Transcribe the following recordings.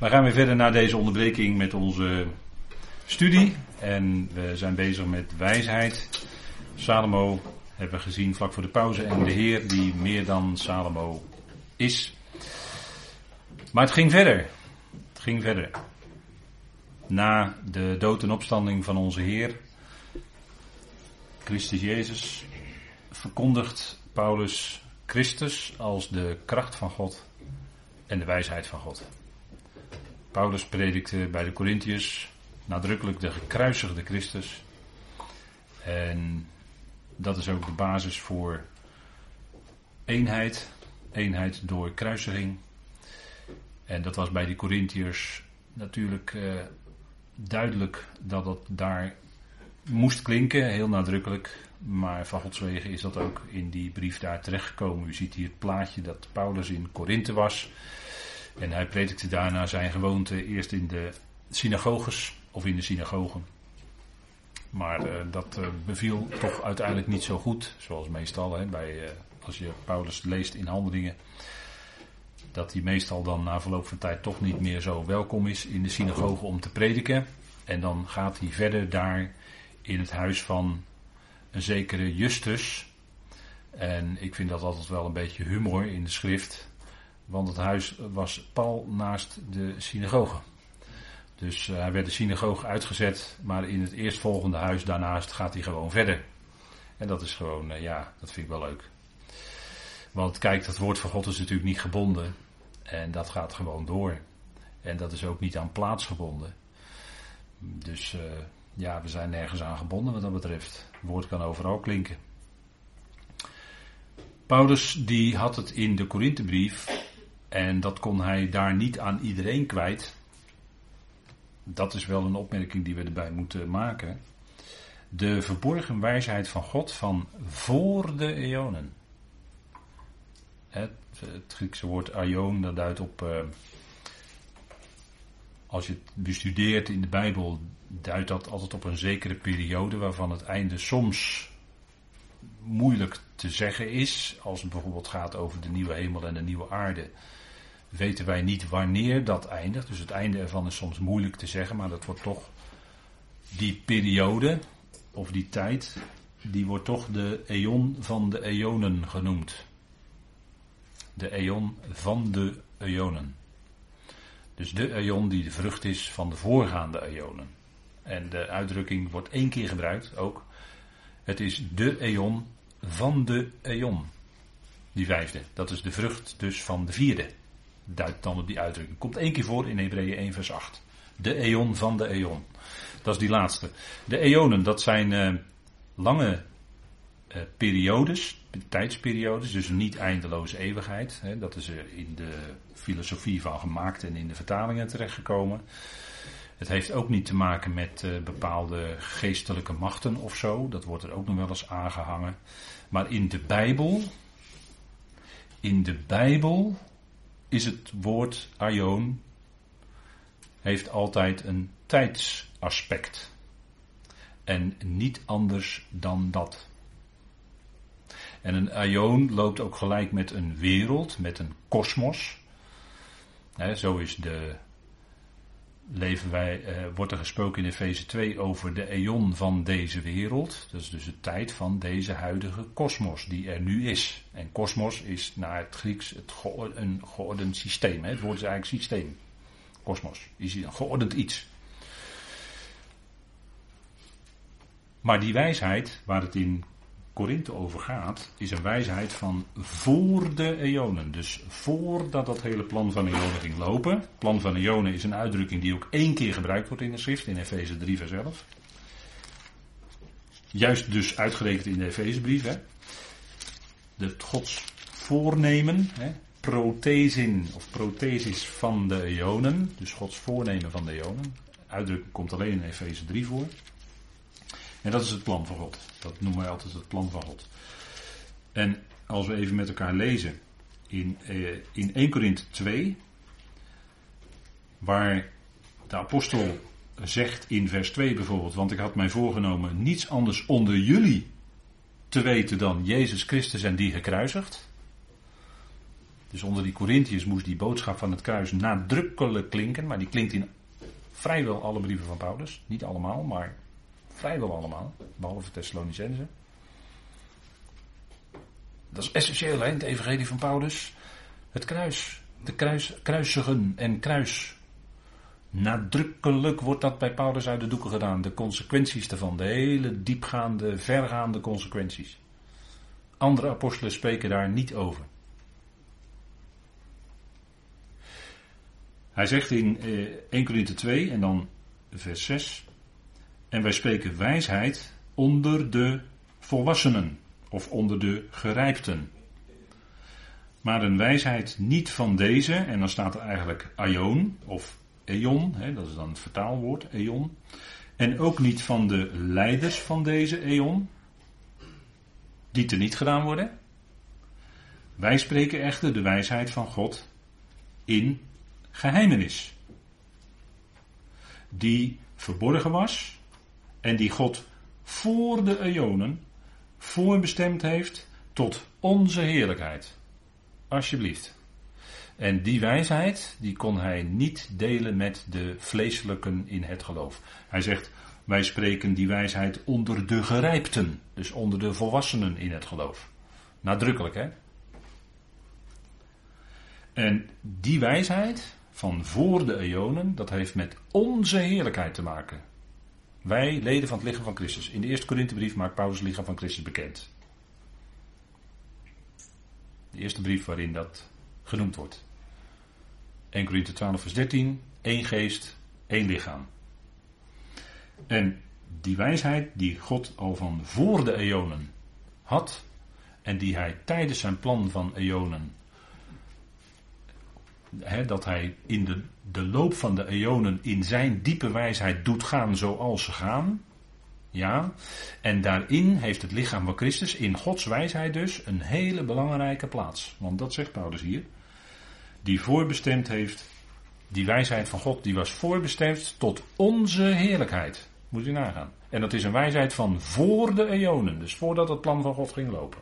We gaan weer verder naar deze onderbreking met onze studie. En we zijn bezig met wijsheid. Salomo hebben we gezien vlak voor de pauze. En de Heer die meer dan Salomo is. Maar het ging verder. Het ging verder. Na de dood en opstanding van onze Heer, Christus Jezus, verkondigt Paulus Christus als de kracht van God en de wijsheid van God. Paulus predikte bij de Corinthiërs nadrukkelijk de gekruisigde Christus. En dat is ook de basis voor eenheid. Eenheid door kruisiging. En dat was bij de Corinthiërs natuurlijk eh, duidelijk dat dat daar moest klinken, heel nadrukkelijk. Maar van Gods wegen is dat ook in die brief daar terechtgekomen. U ziet hier het plaatje dat Paulus in Korinthe was. En hij predikte daarna zijn gewoonte eerst in de synagoges of in de synagogen. Maar uh, dat uh, beviel toch uiteindelijk niet zo goed, zoals meestal hè, bij, uh, als je Paulus leest in handelingen. Dat hij meestal dan na verloop van tijd toch niet meer zo welkom is in de synagoge om te prediken. En dan gaat hij verder daar in het huis van een zekere Justus. En ik vind dat altijd wel een beetje humor in de schrift. Want het huis was pal naast de synagoge. Dus uh, hij werd de synagoge uitgezet, maar in het eerstvolgende huis daarnaast gaat hij gewoon verder. En dat is gewoon, uh, ja, dat vind ik wel leuk. Want kijk, het woord van God is natuurlijk niet gebonden. En dat gaat gewoon door. En dat is ook niet aan plaats gebonden. Dus uh, ja, we zijn nergens aan gebonden wat dat betreft. Het woord kan overal klinken. Paulus die had het in de Korinthebrief en dat kon hij daar niet aan iedereen kwijt. Dat is wel een opmerking die we erbij moeten maken. De verborgen wijsheid van God van voor de eonen. Het, Griekse woord aion, dat duidt op. Uh, als je het bestudeert in de Bijbel, duidt dat altijd op een zekere periode waarvan het einde soms moeilijk te zeggen is. Als het bijvoorbeeld gaat over de nieuwe hemel en de nieuwe aarde weten wij niet wanneer dat eindigt. Dus het einde ervan is soms moeilijk te zeggen, maar dat wordt toch die periode of die tijd, die wordt toch de eon van de eonen genoemd. De eon van de eonen. Dus de eon die de vrucht is van de voorgaande eonen. En de uitdrukking wordt één keer gebruikt ook. Het is de eon van de eon. Die vijfde. Dat is de vrucht dus van de vierde duidt dan op die uitdrukking. Komt één keer voor in Hebreeën 1 vers 8. De eon van de eon. Dat is die laatste. De eonen, dat zijn uh, lange uh, periodes, tijdsperiodes, dus niet eindeloze eeuwigheid. Hè, dat is er in de filosofie van gemaakt en in de vertalingen terechtgekomen. Het heeft ook niet te maken met bepaalde geestelijke machten of zo. Dat wordt er ook nog wel eens aangehangen. Maar in de Bijbel, in de Bijbel is het woord aion heeft altijd een tijdsaspect. En niet anders dan dat. En een aion loopt ook gelijk met een wereld, met een kosmos. Zo is de leven wij, uh, wordt er gesproken in Efeze 2 over de eon van deze wereld. Dat is dus de tijd van deze huidige kosmos die er nu is. En kosmos is naar het Grieks het een geordend systeem. Hè? Het woord is eigenlijk systeem. Kosmos is een geordend iets. Maar die wijsheid waar het in Korinthe over gaat, is een wijsheid van voor de eonen. Dus voordat dat hele plan van eonen ging lopen. Plan van eonen is een uitdrukking die ook één keer gebruikt wordt in de schrift, in Efeze 3 vers 11. Juist dus uitgerekend in de Efezebrief. De Gods voornemen, hè, of prothesis van de eonen. Dus Gods voornemen van de eonen. Uitdrukking komt alleen in Efeze 3 voor. En dat is het plan van God. Dat noemen wij altijd het plan van God. En als we even met elkaar lezen in, eh, in 1 Korinthe 2, waar de apostel zegt in vers 2 bijvoorbeeld, want ik had mij voorgenomen niets anders onder jullie te weten dan Jezus Christus en die gekruisigd. Dus onder die Corinthiërs moest die boodschap van het kruis nadrukkelijk klinken, maar die klinkt in vrijwel alle brieven van Paulus. Niet allemaal, maar vrijwel allemaal, behalve Thessalonicense. Dat is essentieel hè, het evangelie van Paulus. Het kruis, de kruis, kruisigen en kruis. Nadrukkelijk wordt dat bij Paulus uit de doeken gedaan. De consequenties daarvan, de hele diepgaande, vergaande consequenties. Andere apostelen spreken daar niet over. Hij zegt in 1 eh, Corinthië 2 en dan vers 6. En wij spreken wijsheid onder de volwassenen of onder de gerijpten. Maar een wijsheid niet van deze, en dan staat er eigenlijk aion of eon, hè, dat is dan het vertaalwoord, eon. En ook niet van de leiders van deze eon, die te niet gedaan worden. Wij spreken echter de wijsheid van God in geheimenis. Die verborgen was en die God voor de eonen voorbestemd heeft tot onze heerlijkheid. Alsjeblieft. En die wijsheid, die kon hij niet delen met de vleeselijken in het geloof. Hij zegt, wij spreken die wijsheid onder de gerijpten, dus onder de volwassenen in het geloof. Nadrukkelijk, hè? En die wijsheid van voor de eonen, dat heeft met onze heerlijkheid te maken. Wij, leden van het lichaam van Christus. In de eerste Korinthebrief maakt Paulus het lichaam van Christus bekend. De eerste brief waarin dat genoemd wordt. 1 Korinthe 12 vers 13. één geest, één lichaam. En die wijsheid die God al van voor de eonen had. En die hij tijdens zijn plan van eonen dat hij in de, de loop van de eonen in zijn diepe wijsheid doet gaan zoals ze gaan. Ja, en daarin heeft het lichaam van Christus, in Gods wijsheid dus, een hele belangrijke plaats. Want dat zegt Paulus hier. Die voorbestemd heeft, die wijsheid van God, die was voorbestemd tot onze heerlijkheid. Moet u nagaan. En dat is een wijsheid van voor de eonen, dus voordat het plan van God ging lopen.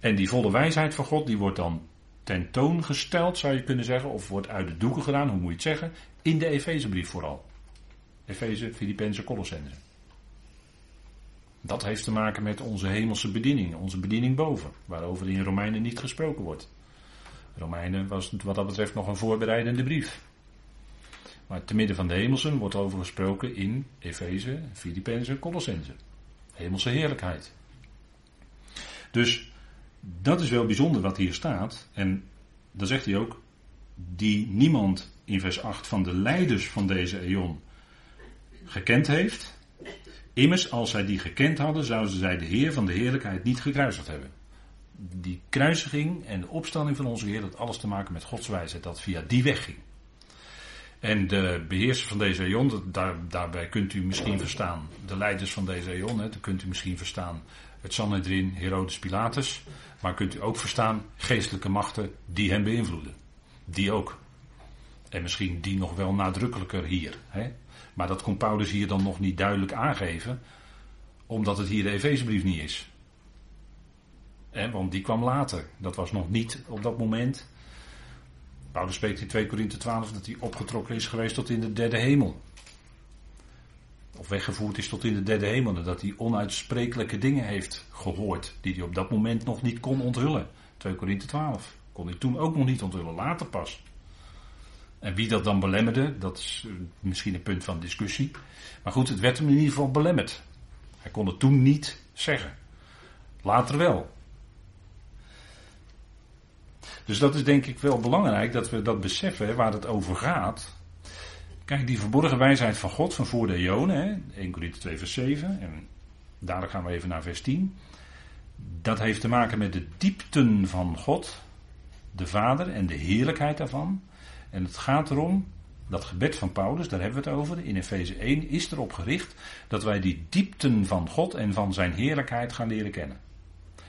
En die volle wijsheid van God, die wordt dan tentoongesteld, zou je kunnen zeggen, of wordt uit de doeken gedaan, hoe moet je het zeggen, in de Efezebrief vooral. Efeze, Filippenzen, Colossense. Dat heeft te maken met onze hemelse bediening, onze bediening boven, waarover in Romeinen niet gesproken wordt. Romeinen was wat dat betreft nog een voorbereidende brief. Maar te midden van de hemelsen wordt over gesproken in Efeze, Filippenzen, Colossense. Hemelse heerlijkheid. Dus dat is wel bijzonder wat hier staat. En dan zegt hij ook, die niemand in vers 8 van de leiders van deze eon gekend heeft. Immers, als zij die gekend hadden, zouden zij de Heer van de heerlijkheid niet gekruisigd hebben. Die kruisiging en de opstanding van onze Heer had alles te maken met Gods dat via die weg ging. En de beheersers van deze eon, daar, daarbij kunt u misschien verstaan, de leiders van deze eon, hè, kunt u misschien verstaan het Sanhedrin, Herodes Pilatus. Maar kunt u ook verstaan geestelijke machten die hem beïnvloeden. Die ook. En misschien die nog wel nadrukkelijker hier. Hè? Maar dat kon Paulus hier dan nog niet duidelijk aangeven, omdat het hier de Efezebrief niet is. Want die kwam later. Dat was nog niet op dat moment. Paulus spreekt in 2 Korinthe 12 dat hij opgetrokken is geweest tot in de derde hemel of weggevoerd is tot in de derde hemel. Dat hij onuitsprekelijke dingen heeft gehoord. Die hij op dat moment nog niet kon onthullen. 2 Korinthe 12. Kon hij toen ook nog niet onthullen, later pas. En wie dat dan belemmerde, dat is eh, misschien een punt van discussie. Maar goed, het werd hem in ieder geval belemmerd. Hij kon het toen niet zeggen. Later wel. Dus dat is denk ik wel belangrijk dat we dat beseffen waar het over gaat. Kijk, die verborgen wijsheid van God van voor de Eonen, 1 Corinthië 2 vers 7, en dadelijk gaan we even naar vers 10. Dat heeft te maken met de diepten van God, de Vader en de heerlijkheid daarvan. En het gaat erom, dat gebed van Paulus, daar hebben we het over, in Efeze 1, is erop gericht dat wij die diepten van God en van zijn heerlijkheid gaan leren kennen.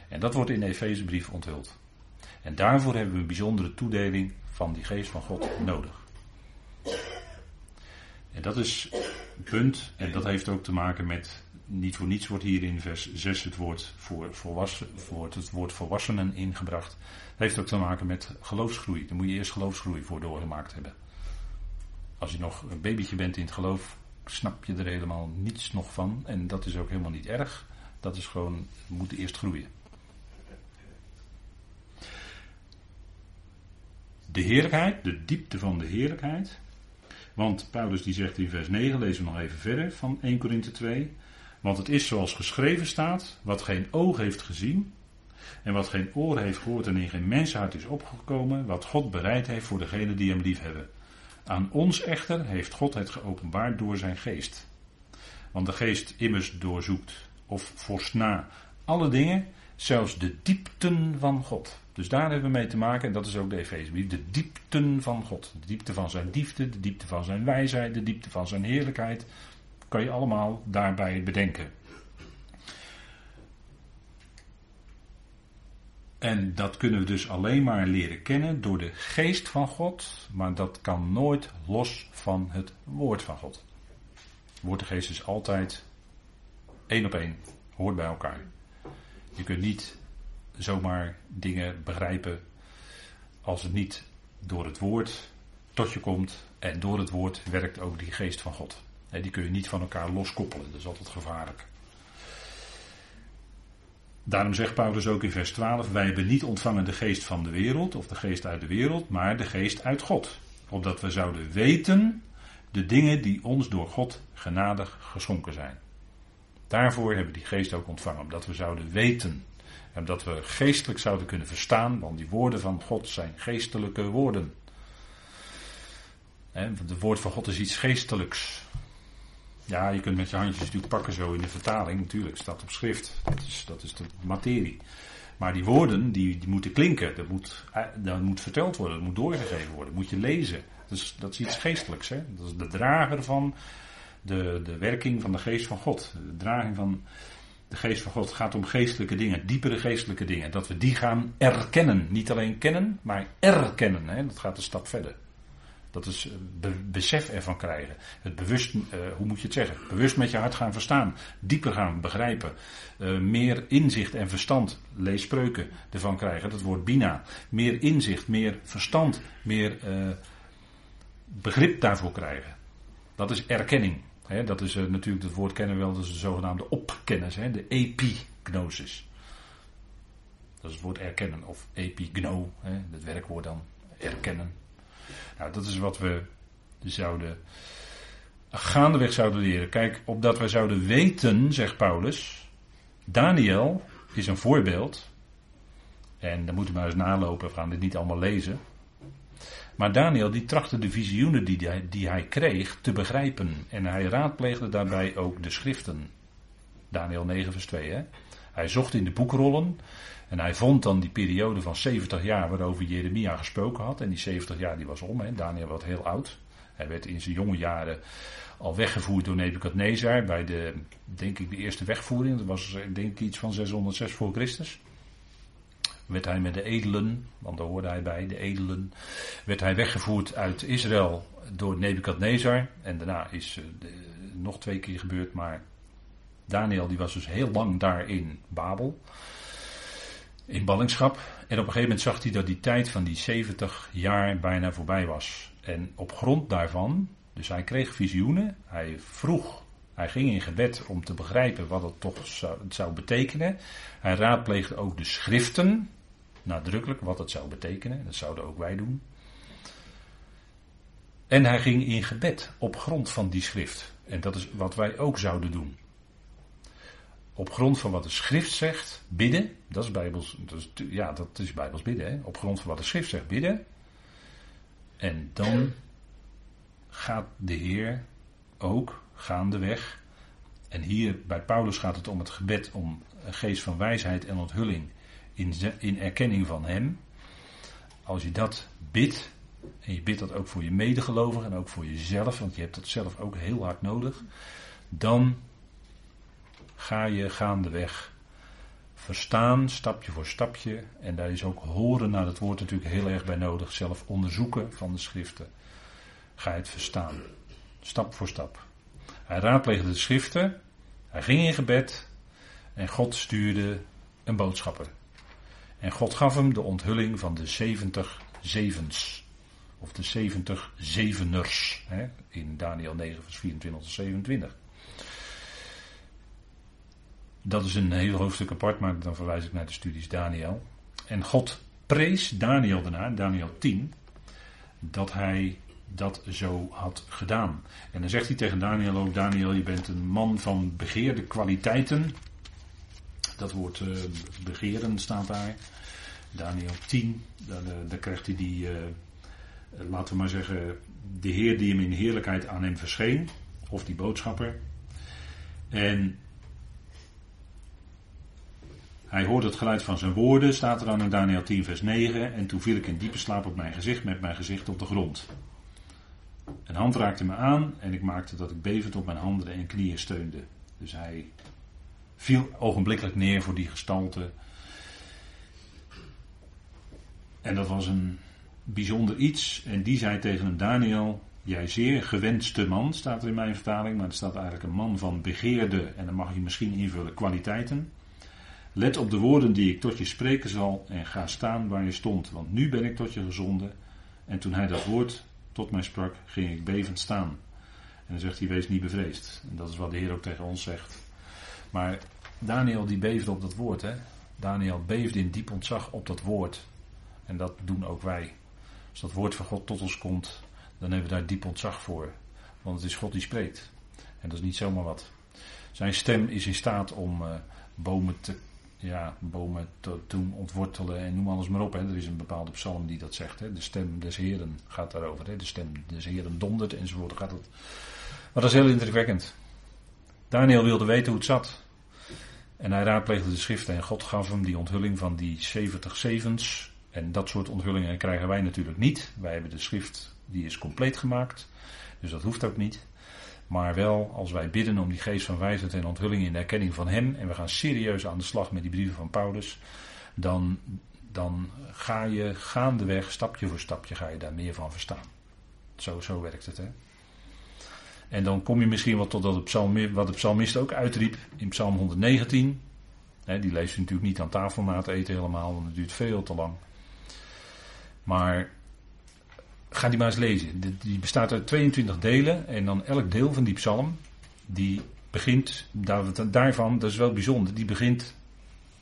En dat wordt in de Efezebrief onthuld. En daarvoor hebben we een bijzondere toedeling van die geest van God nodig. En dat is het punt, en dat heeft ook te maken met niet voor niets wordt hier in vers 6 het woord, voor volwassen, het woord volwassenen ingebracht. Dat heeft ook te maken met geloofsgroei. Daar moet je eerst geloofsgroei voor doorgemaakt hebben. Als je nog een babytje bent in het geloof, snap je er helemaal niets nog van. En dat is ook helemaal niet erg. Dat is gewoon, we moeten eerst groeien. De heerlijkheid, de diepte van de heerlijkheid. Want Paulus die zegt in vers 9, lezen we nog even verder van 1 Korinthe 2. Want het is zoals geschreven staat, wat geen oog heeft gezien en wat geen oor heeft gehoord en in geen mensenhart is opgekomen, wat God bereid heeft voor degenen die hem lief hebben. Aan ons echter heeft God het geopenbaard door zijn geest. Want de geest immers doorzoekt of voorsna alle dingen, zelfs de diepten van God. Dus daar hebben we mee te maken, en dat is ook de Efezebrief, de diepten van God. De diepte van zijn liefde, de diepte van zijn wijsheid, de diepte van zijn heerlijkheid. Kan je allemaal daarbij bedenken. En dat kunnen we dus alleen maar leren kennen door de geest van God, maar dat kan nooit los van het woord van God. Woord en geest is altijd één op één, hoort bij elkaar. Je kunt niet zomaar dingen begrijpen als het niet door het woord tot je komt en door het woord werkt ook die geest van God. Die kun je niet van elkaar loskoppelen, dat is altijd gevaarlijk. Daarom zegt Paulus ook in vers 12: Wij hebben niet ontvangen de geest van de wereld of de geest uit de wereld, maar de geest uit God. Opdat we zouden weten de dingen die ons door God genadig geschonken zijn. Daarvoor hebben we die geest ook ontvangen, omdat we zouden weten. En dat we geestelijk zouden kunnen verstaan, want die woorden van God zijn geestelijke woorden. Het woord van God is iets geestelijks. Ja, je kunt met je handjes natuurlijk pakken zo in de vertaling, natuurlijk, staat op schrift. Dat is, dat is de materie. Maar die woorden, die, die moeten klinken. Dat moet, eh, moet verteld worden, dat moet doorgegeven worden, dat moet je lezen. Dus dat is iets geestelijks. Hè? Dat is de drager van de, de werking van de geest van God. De draging van de geest van God gaat om geestelijke dingen, diepere geestelijke dingen. Dat we die gaan erkennen. Niet alleen kennen, maar erkennen. Hè? Dat gaat een stap verder. Dat is be besef ervan krijgen. Het bewust, uh, hoe moet je het zeggen? Bewust met je hart gaan verstaan. Dieper gaan begrijpen. Uh, meer inzicht en verstand, lees spreuken, ervan krijgen. Dat woord bina. Meer inzicht, meer verstand, meer begrip daarvoor krijgen. Dat is erkenning. Dat is natuurlijk, het woord kennen we wel, dat is de zogenaamde opkennis. De epignosis. Dat is het woord erkennen. Of epigno, he, het werkwoord dan. Erkennen. Nou, dat is wat we zouden gaandeweg zouden leren. Kijk, opdat wij zouden weten, zegt Paulus, Daniel is een voorbeeld. En dan moeten we maar eens nalopen, we gaan dit niet allemaal lezen. Maar Daniel die trachtte de visioenen die hij, die hij kreeg te begrijpen. En hij raadpleegde daarbij ook de schriften. Daniel 9 vers 2 hè. Hij zocht in de boekrollen en hij vond dan die periode van 70 jaar waarover Jeremia gesproken had. En die 70 jaar die was om. Hè. Daniel was heel oud. Hij werd in zijn jonge jaren al weggevoerd door Nebukadnezar bij de, denk ik, de eerste wegvoering. Dat was denk ik iets van 606 voor Christus. Werd hij met de edelen, want daar hoorde hij bij, de edelen, werd hij weggevoerd uit Israël door Nebukadnezar. En daarna is uh, nog twee keer gebeurd, maar Daniel die was dus heel lang daar in Babel in ballingschap. En op een gegeven moment zag hij dat die tijd van die 70 jaar bijna voorbij was. En op grond daarvan, dus hij kreeg visioenen, hij vroeg, hij ging in gebed om te begrijpen wat het toch zou, zou betekenen. Hij raadpleegde ook de schriften, nadrukkelijk wat het zou betekenen, dat zouden ook wij doen. En hij ging in gebed op grond van die schrift. En dat is wat wij ook zouden doen op grond van wat de schrift zegt, bidden. Dat is bijbels, dat is, ja, dat is bijbels bidden. Op grond van wat de schrift zegt, bidden. En dan gaat de Heer ook gaandeweg. En hier bij Paulus gaat het om het gebed om een geest van wijsheid en onthulling in, in erkenning van Hem. Als je dat bidt, en je bidt dat ook voor je medegelovigen en ook voor jezelf, want je hebt dat zelf ook heel hard nodig, dan ga je gaandeweg verstaan, stapje voor stapje. En daar is ook horen naar het woord natuurlijk heel erg bij nodig. Zelf onderzoeken van de schriften. Ga je het verstaan. Stap voor stap. Hij raadpleegde de schriften. Hij ging in gebed en God stuurde een boodschapper. En God gaf hem de onthulling van de 70 zevens. Of de 70 zeveners. Hè, in Daniel 9, vers 24 tot 27. Dat is een heel hoofdstuk apart, maar dan verwijs ik naar de studies Daniel. En God prees Daniel daarna, Daniel 10, dat hij dat zo had gedaan. En dan zegt hij tegen Daniel ook: Daniel, je bent een man van begeerde kwaliteiten. Dat woord uh, begeren staat daar. Daniel 10, daar, daar krijgt hij die, uh, laten we maar zeggen, de Heer die hem in heerlijkheid aan hem verscheen. Of die boodschapper. En hij hoorde het geluid van zijn woorden, staat er dan in Daniel 10, vers 9. En toen viel ik in diepe slaap op mijn gezicht, met mijn gezicht op de grond. Een hand raakte me aan en ik maakte dat ik bevend op mijn handen en knieën steunde. Dus hij viel ogenblikkelijk neer voor die gestalte. En dat was een bijzonder iets. En die zei tegen hem: Daniel, jij zeer gewenste man, staat er in mijn vertaling. Maar er staat eigenlijk een man van begeerde, en dan mag je misschien invullen, kwaliteiten. Let op de woorden die ik tot je spreken zal en ga staan waar je stond, want nu ben ik tot je gezonden. En toen hij dat woord tot mij sprak, ging ik bevend staan. En dan zegt hij, wees niet bevreesd. En dat is wat de Heer ook tegen ons zegt. Maar Daniel die beefde op dat woord. Hè? Daniel beefde in diep ontzag op dat woord. En dat doen ook wij. Als dat woord van God tot ons komt, dan hebben we daar diep ontzag voor. Want het is God die spreekt. En dat is niet zomaar wat. Zijn stem is in staat om uh, bomen te ja, bomen te doen ontwortelen en noem alles maar op. Hè. Er is een bepaalde psalm die dat zegt. Hè. De stem des Heren gaat daarover. Hè. De stem des Heren dondert enzovoort. Gaat het. Maar dat is heel indrukwekkend. Daniel wilde weten hoe het zat. En hij raadpleegde de schriften en God gaf hem die onthulling van die 70 zevens. En dat soort onthullingen krijgen wij natuurlijk niet. Wij hebben de schrift, die is compleet gemaakt. Dus dat hoeft ook niet. Maar wel als wij bidden om die geest van wijsheid en onthulling in de erkenning van Hem. En we gaan serieus aan de slag met die brieven van Paulus. Dan, dan ga je gaandeweg, stapje voor stapje, ga je daar meer van verstaan. Zo, zo werkt het. Hè? En dan kom je misschien wat tot dat psalm, wat de psalmist ook uitriep in Psalm 119. die leest u natuurlijk niet aan tafel na het eten helemaal, want het duurt veel te lang. Maar Ga die maar eens lezen. Die bestaat uit 22 delen. En dan elk deel van die psalm. Die begint. Daarvan, dat is wel bijzonder. Die begint.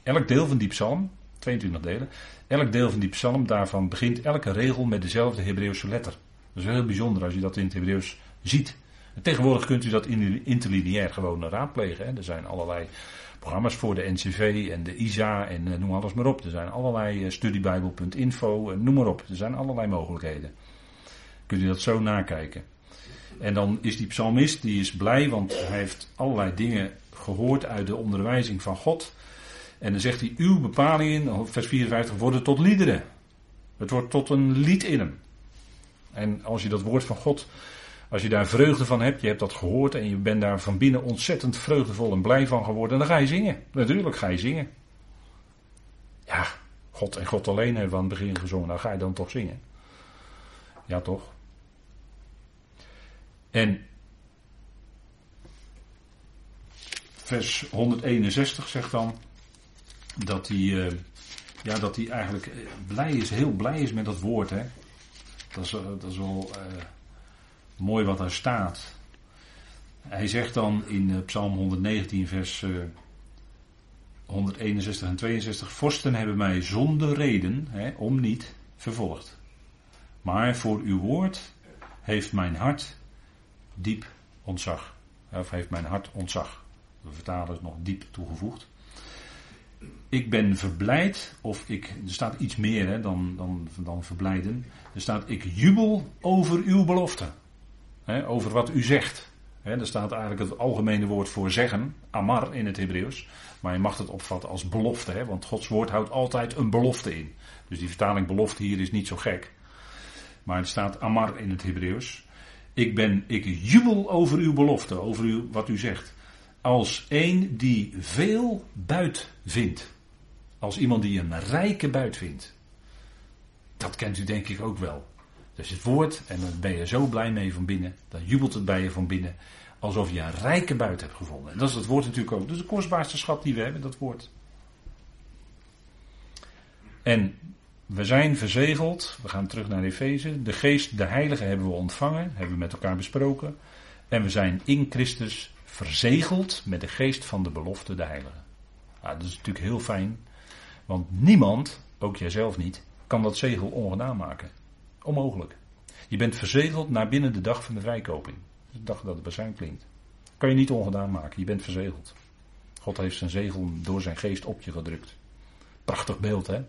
Elk deel van die psalm. 22 delen. Elk deel van die psalm. Daarvan begint elke regel met dezelfde Hebreeuwse letter. Dat is heel bijzonder als je dat in het Hebreeuws ziet. Tegenwoordig kunt u dat interlineair gewoon raadplegen. Hè. Er zijn allerlei programma's voor de NCV en de ISA en eh, noem alles maar op. Er zijn allerlei uh, studiebijbel.info, noem maar op. Er zijn allerlei mogelijkheden. Kunt u dat zo nakijken. En dan is die psalmist, die is blij, want hij heeft allerlei dingen gehoord uit de onderwijzing van God. En dan zegt hij, uw bepalingen, vers 54, worden tot liederen. Het wordt tot een lied in hem. En als je dat woord van God, als je daar vreugde van hebt, je hebt dat gehoord en je bent daar van binnen ontzettend vreugdevol en blij van geworden, dan ga je zingen. Natuurlijk ga je zingen. Ja, God en God alleen hebben we aan het begin gezongen, dan ga je dan toch zingen. Ja, toch? En vers 161 zegt dan dat hij, uh, ja, dat hij eigenlijk eh, blij is, heel blij is met dat woord. Hè? Dat, is, dat is wel mooi wat daar staat. Hij zegt dan in Psalm 119, vers 161 en 62: Vorsten hebben mij zonder reden, hè, om niet, vervolgd. Maar voor uw woord heeft mijn hart diep ontzag. Of heeft mijn hart ontzag. De vertaler is nog diep toegevoegd. Ik ben verblijd, of ik, er staat iets meer hè, dan, dan, dan verblijden. Er staat, ik jubel over uw belofte. Hè, over wat u zegt. Hè, er staat eigenlijk het algemene woord voor zeggen, amar in het Hebreeuws. Maar je mag het opvatten als belofte, hè, want Gods woord houdt altijd een belofte in. Dus die vertaling belofte hier is niet zo gek. Maar er staat amar in het Hebreeuws. Ik, ben, ik jubel over uw belofte, over uw, wat u zegt. Als een die veel buit vindt. Als iemand die een rijke buit vindt. Dat kent u denk ik ook wel. Dus het woord, en dan ben je zo blij mee van binnen. Dan jubelt het bij je van binnen. alsof je een rijke buit hebt gevonden. En dat is het woord natuurlijk ook. Dus de kostbaarste schat die we hebben, dat woord. En we zijn verzegeld, we gaan terug naar Efeze. De geest, de heilige hebben we ontvangen, hebben we met elkaar besproken. En we zijn in Christus verzegeld met de geest van de belofte, de heilige. dat is natuurlijk heel fijn, want niemand, ook jijzelf niet, kan dat zegel ongedaan maken. Onmogelijk. Je bent verzegeld naar binnen de dag van de vrijkoping. De dag dat het bazuin klinkt. Kan je niet ongedaan maken, je bent verzegeld. God heeft zijn zegel door zijn geest op je gedrukt. Prachtig beeld, hè?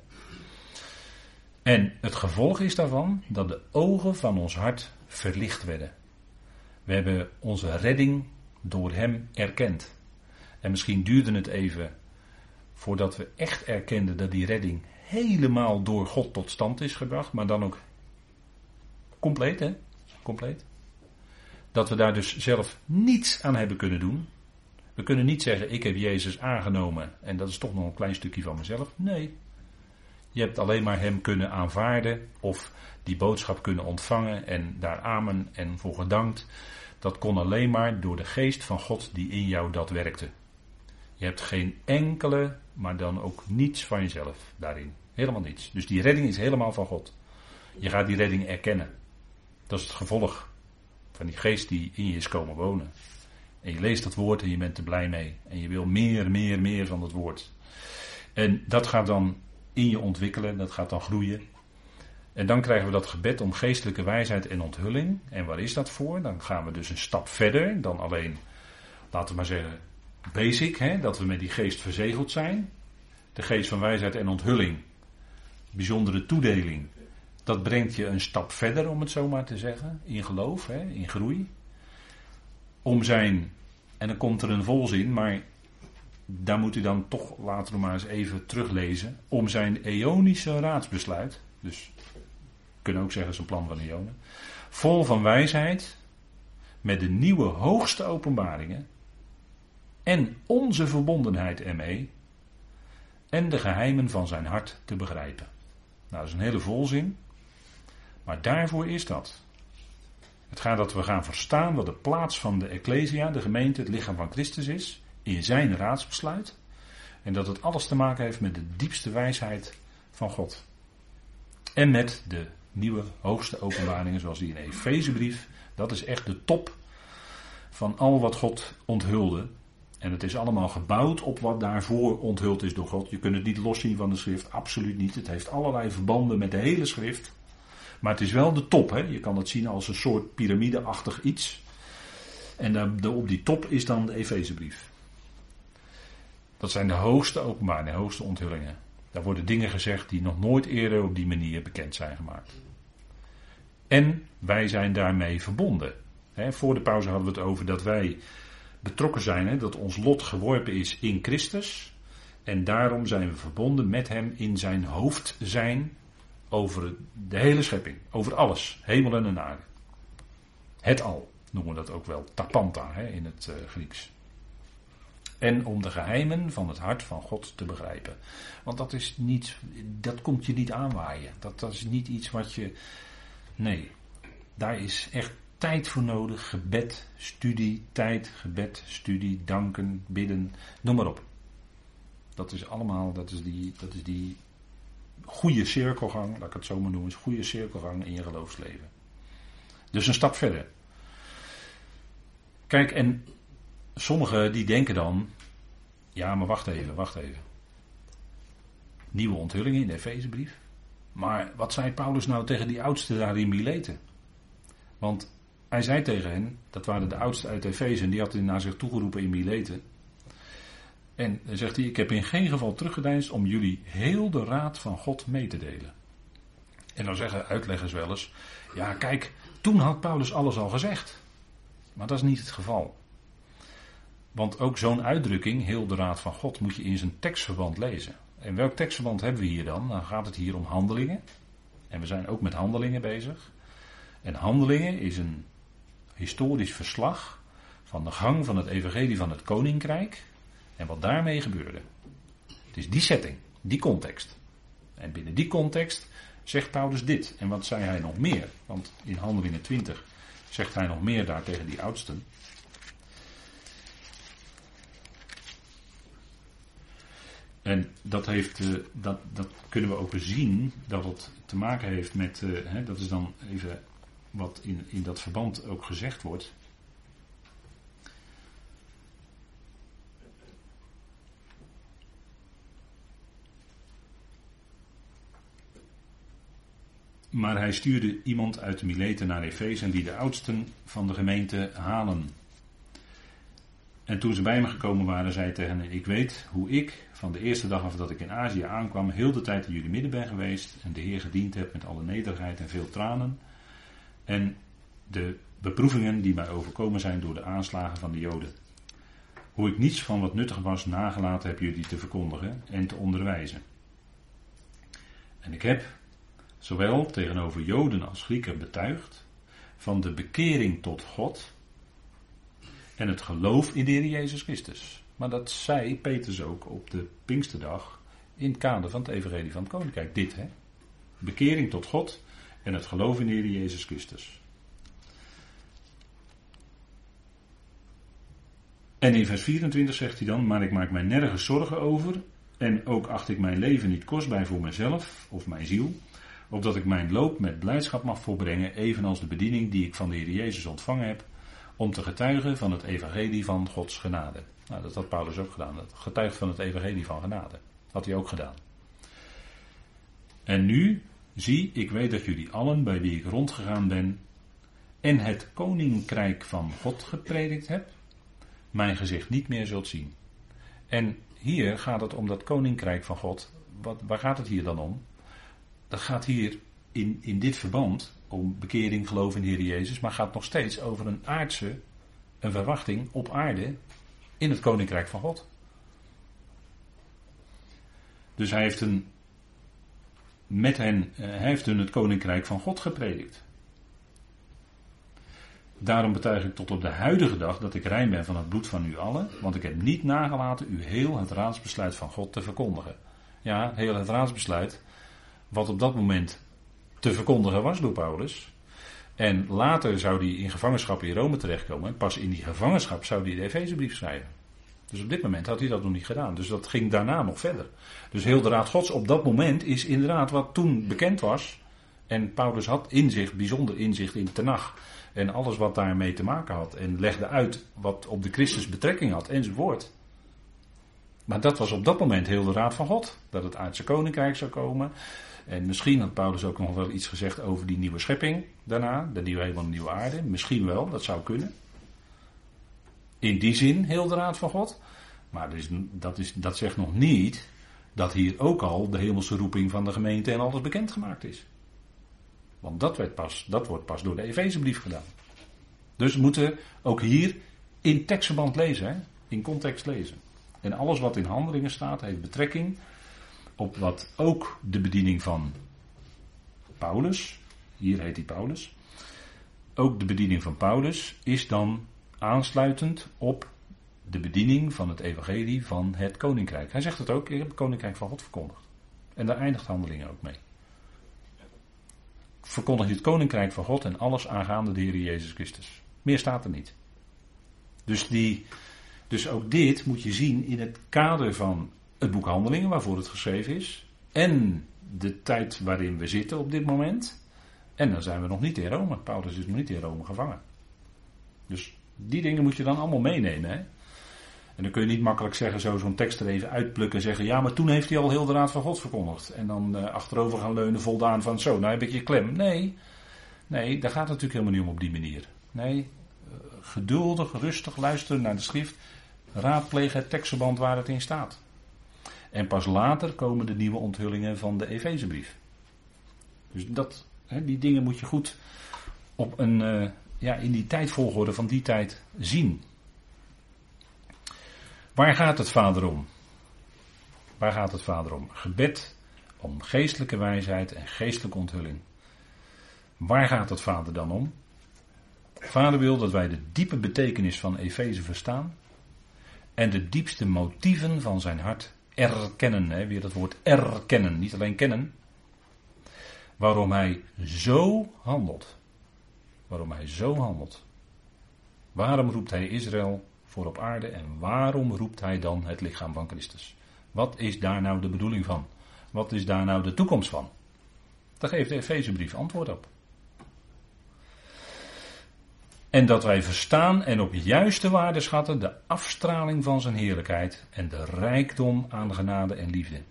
En het gevolg is daarvan dat de ogen van ons hart verlicht werden. We hebben onze redding door Hem erkend. En misschien duurde het even voordat we echt erkenden dat die redding helemaal door God tot stand is gebracht, maar dan ook compleet, hè? Compleet. Dat we daar dus zelf niets aan hebben kunnen doen. We kunnen niet zeggen, ik heb Jezus aangenomen en dat is toch nog een klein stukje van mezelf. Nee. Je hebt alleen maar Hem kunnen aanvaarden of die boodschap kunnen ontvangen en daar amen en voor gedankt. Dat kon alleen maar door de geest van God die in jou dat werkte. Je hebt geen enkele, maar dan ook niets van jezelf daarin. Helemaal niets. Dus die redding is helemaal van God. Je gaat die redding erkennen. Dat is het gevolg van die geest die in je is komen wonen. En je leest dat woord en je bent er blij mee. En je wil meer, meer, meer van dat woord. En dat gaat dan in je ontwikkelen, dat gaat dan groeien. En dan krijgen we dat gebed om geestelijke wijsheid en onthulling. En waar is dat voor? Dan gaan we dus een stap verder dan alleen, laten we maar zeggen, basic, hè, dat we met die geest verzegeld zijn. De geest van wijsheid en onthulling, bijzondere toedeling, dat brengt je een stap verder, om het zo maar te zeggen, in geloof, hè, in groei. Om zijn, en dan komt er een volzin, maar daar moet u dan toch later maar eens even teruglezen, om zijn eonische raadsbesluit, dus kunnen ook zeggen zijn plan van eonen, vol van wijsheid, met de nieuwe hoogste openbaringen en onze verbondenheid ermee en de geheimen van zijn hart te begrijpen. Nou, dat is een hele volzin, maar daarvoor is dat. Het gaat dat we gaan verstaan wat de plaats van de Ecclesia, de gemeente, het lichaam van Christus is, in zijn raadsbesluit. En dat het alles te maken heeft met de diepste wijsheid van God. En met de nieuwe hoogste openbaringen, zoals die in de Efezebrief. Dat is echt de top van al wat God onthulde. En het is allemaal gebouwd op wat daarvoor onthuld is door God. Je kunt het niet loszien van de schrift, absoluut niet. Het heeft allerlei verbanden met de hele schrift. Maar het is wel de top. Hè? Je kan het zien als een soort piramideachtig iets. En op die top is dan de Efezebrief. Dat zijn de hoogste openbaringen, de hoogste onthullingen. Daar worden dingen gezegd die nog nooit eerder op die manier bekend zijn gemaakt. En wij zijn daarmee verbonden. voor de pauze hadden we het over dat wij betrokken zijn, dat ons lot geworpen is in Christus. En daarom zijn we verbonden met Hem in zijn hoofd zijn over de hele schepping, over alles, hemel en aarde. Het al noemen we dat ook wel tapanta in het uh, Grieks. En om de geheimen van het hart van God te begrijpen. Want dat is niet, dat komt je niet aanwaaien. Dat, dat is niet iets wat je. Nee, daar is echt tijd voor nodig. Gebed, studie, tijd, gebed, studie, danken, bidden, noem maar op. Dat is allemaal, dat is die, dat is die goede cirkelgang, laat ik het zo maar noemen, is goede cirkelgang in je geloofsleven. Dus een stap verder. Kijk, en sommigen die denken dan, ja maar wacht even, wacht even. Nieuwe onthullingen in de Efezebrief. Maar wat zei Paulus nou tegen die oudsten daar in Mileten? Want hij zei tegen hen, dat waren de oudsten uit Efeze, en die had hij naar zich toegeroepen in Mileten. En dan zegt hij, ik heb in geen geval teruggedeinst om jullie heel de raad van God mee te delen. En dan zeggen uitleggers wel eens, ja kijk, toen had Paulus alles al gezegd. Maar dat is niet het geval. Want ook zo'n uitdrukking, heel de raad van God, moet je in zijn tekstverband lezen. En welk tekstverband hebben we hier dan? Dan gaat het hier om handelingen. En we zijn ook met handelingen bezig. En handelingen is een historisch verslag van de gang van het evangelie van het koninkrijk en wat daarmee gebeurde. Het is die setting, die context. En binnen die context zegt Paulus dit. En wat zei hij nog meer? Want in Handelingen 20 zegt hij nog meer daar tegen die oudsten. En dat, heeft, eh, dat, dat kunnen we ook zien dat het te maken heeft met, eh, hè, dat is dan even wat in, in dat verband ook gezegd wordt. Maar hij stuurde iemand uit Mileten naar Efeze en die de oudsten van de gemeente halen. En toen ze bij me gekomen waren, zei hij tegen hen: Ik weet hoe ik van de eerste dag af dat ik in Azië aankwam, heel de tijd in jullie midden ben geweest. En de Heer gediend heb met alle nederigheid en veel tranen. En de beproevingen die mij overkomen zijn door de aanslagen van de Joden. Hoe ik niets van wat nuttig was nagelaten heb jullie te verkondigen en te onderwijzen. En ik heb zowel tegenover Joden als Grieken betuigd van de bekering tot God en het geloof in de Heer Jezus Christus. Maar dat zei Petrus ook op de Pinksterdag in het kader van het Evangelie van het Koninkrijk. Dit, hè? Bekering tot God en het geloof in de Heer Jezus Christus. En in vers 24 zegt hij dan: Maar ik maak mij nergens zorgen over. En ook acht ik mijn leven niet kostbaar voor mezelf of mijn ziel. Opdat ik mijn loop met blijdschap mag volbrengen, evenals de bediening die ik van de Heer Jezus ontvangen heb om te getuigen van het evangelie van Gods genade. Nou, dat had Paulus ook gedaan. Dat getuigt van het evangelie van genade. Had hij ook gedaan. En nu, zie, ik weet dat jullie allen, bij wie ik rondgegaan ben, en het koninkrijk van God gepredikt heb, mijn gezicht niet meer zult zien. En hier gaat het om dat koninkrijk van God. Wat, waar gaat het hier dan om? Dat gaat hier in, in dit verband om bekering, geloof in de Heer Jezus, maar gaat nog steeds over een aardse, een verwachting op aarde in het koninkrijk van God. Dus hij heeft een, met hen, eh, hij heeft hun het koninkrijk van God gepredikt. Daarom betuig ik tot op de huidige dag dat ik rein ben van het bloed van u allen, want ik heb niet nagelaten u heel het raadsbesluit van God te verkondigen. Ja, heel het raadsbesluit, wat op dat moment te verkondigen was door Paulus. En later zou hij in gevangenschap in Rome terechtkomen. En pas in die gevangenschap zou hij de Efezebrief schrijven. Dus op dit moment had hij dat nog niet gedaan. Dus dat ging daarna nog verder. Dus heel de Raad Gods op dat moment is inderdaad wat toen bekend was. En Paulus had inzicht, bijzonder inzicht in Tenach. En alles wat daarmee te maken had. En legde uit wat op de Christus betrekking had enzovoort. Maar dat was op dat moment heel de Raad van God. Dat het aardse koninkrijk zou komen. En misschien had Paulus ook nog wel iets gezegd over die nieuwe schepping daarna, de nieuwe hemel en nieuwe aarde. Misschien wel, dat zou kunnen. In die zin, heel de raad van God. Maar is, dat, is, dat zegt nog niet dat hier ook al de hemelse roeping van de gemeente en alles bekendgemaakt is. Want dat, werd pas, dat wordt pas door de Efezebrief gedaan. Dus we moeten ook hier in tekstverband lezen, in context lezen. En alles wat in handelingen staat heeft betrekking op wat ook de bediening van Paulus, hier heet hij Paulus, ook de bediening van Paulus is dan aansluitend op de bediening van het evangelie van het koninkrijk. Hij zegt het ook, ik heb het koninkrijk van God verkondigd. En daar eindigt handelingen ook mee. Verkondig je het koninkrijk van God en alles aangaande de Heer Jezus Christus. Meer staat er niet. Dus, die, dus ook dit moet je zien in het kader van het boek Handelingen waarvoor het geschreven is. En de tijd waarin we zitten op dit moment. En dan zijn we nog niet in Rome. Paulus is nog niet in Rome gevangen. Dus die dingen moet je dan allemaal meenemen. Hè? En dan kun je niet makkelijk zeggen, zo zo'n tekst er even uitplukken en zeggen: ja, maar toen heeft hij al heel de raad van God verkondigd. En dan uh, achterover gaan leunen, voldaan van zo, nou heb ik je klem. Nee, nee, daar gaat het natuurlijk helemaal niet om op die manier. Nee, uh, geduldig, rustig luisteren naar de schrift, raadplegen het tekstverband waar het in staat. En pas later komen de nieuwe onthullingen van de Efezebrief. Dus dat, hè, die dingen moet je goed op een, uh, ja, in die tijdvolgorde van die tijd zien. Waar gaat het vader om? Waar gaat het vader om? Gebed om geestelijke wijsheid en geestelijke onthulling. Waar gaat het vader dan om? Vader wil dat wij de diepe betekenis van Efeze verstaan en de diepste motieven van zijn hart erkennen. Hè, weer dat woord erkennen, niet alleen kennen. Waarom hij zo handelt. Waarom hij zo handelt. Waarom roept hij Israël voor op aarde en waarom roept hij dan het lichaam van Christus? Wat is daar nou de bedoeling van? Wat is daar nou de toekomst van? Daar geeft de Efezebrief antwoord op. En dat wij verstaan en op juiste waarde schatten de afstraling van zijn heerlijkheid en de rijkdom aan genade en liefde.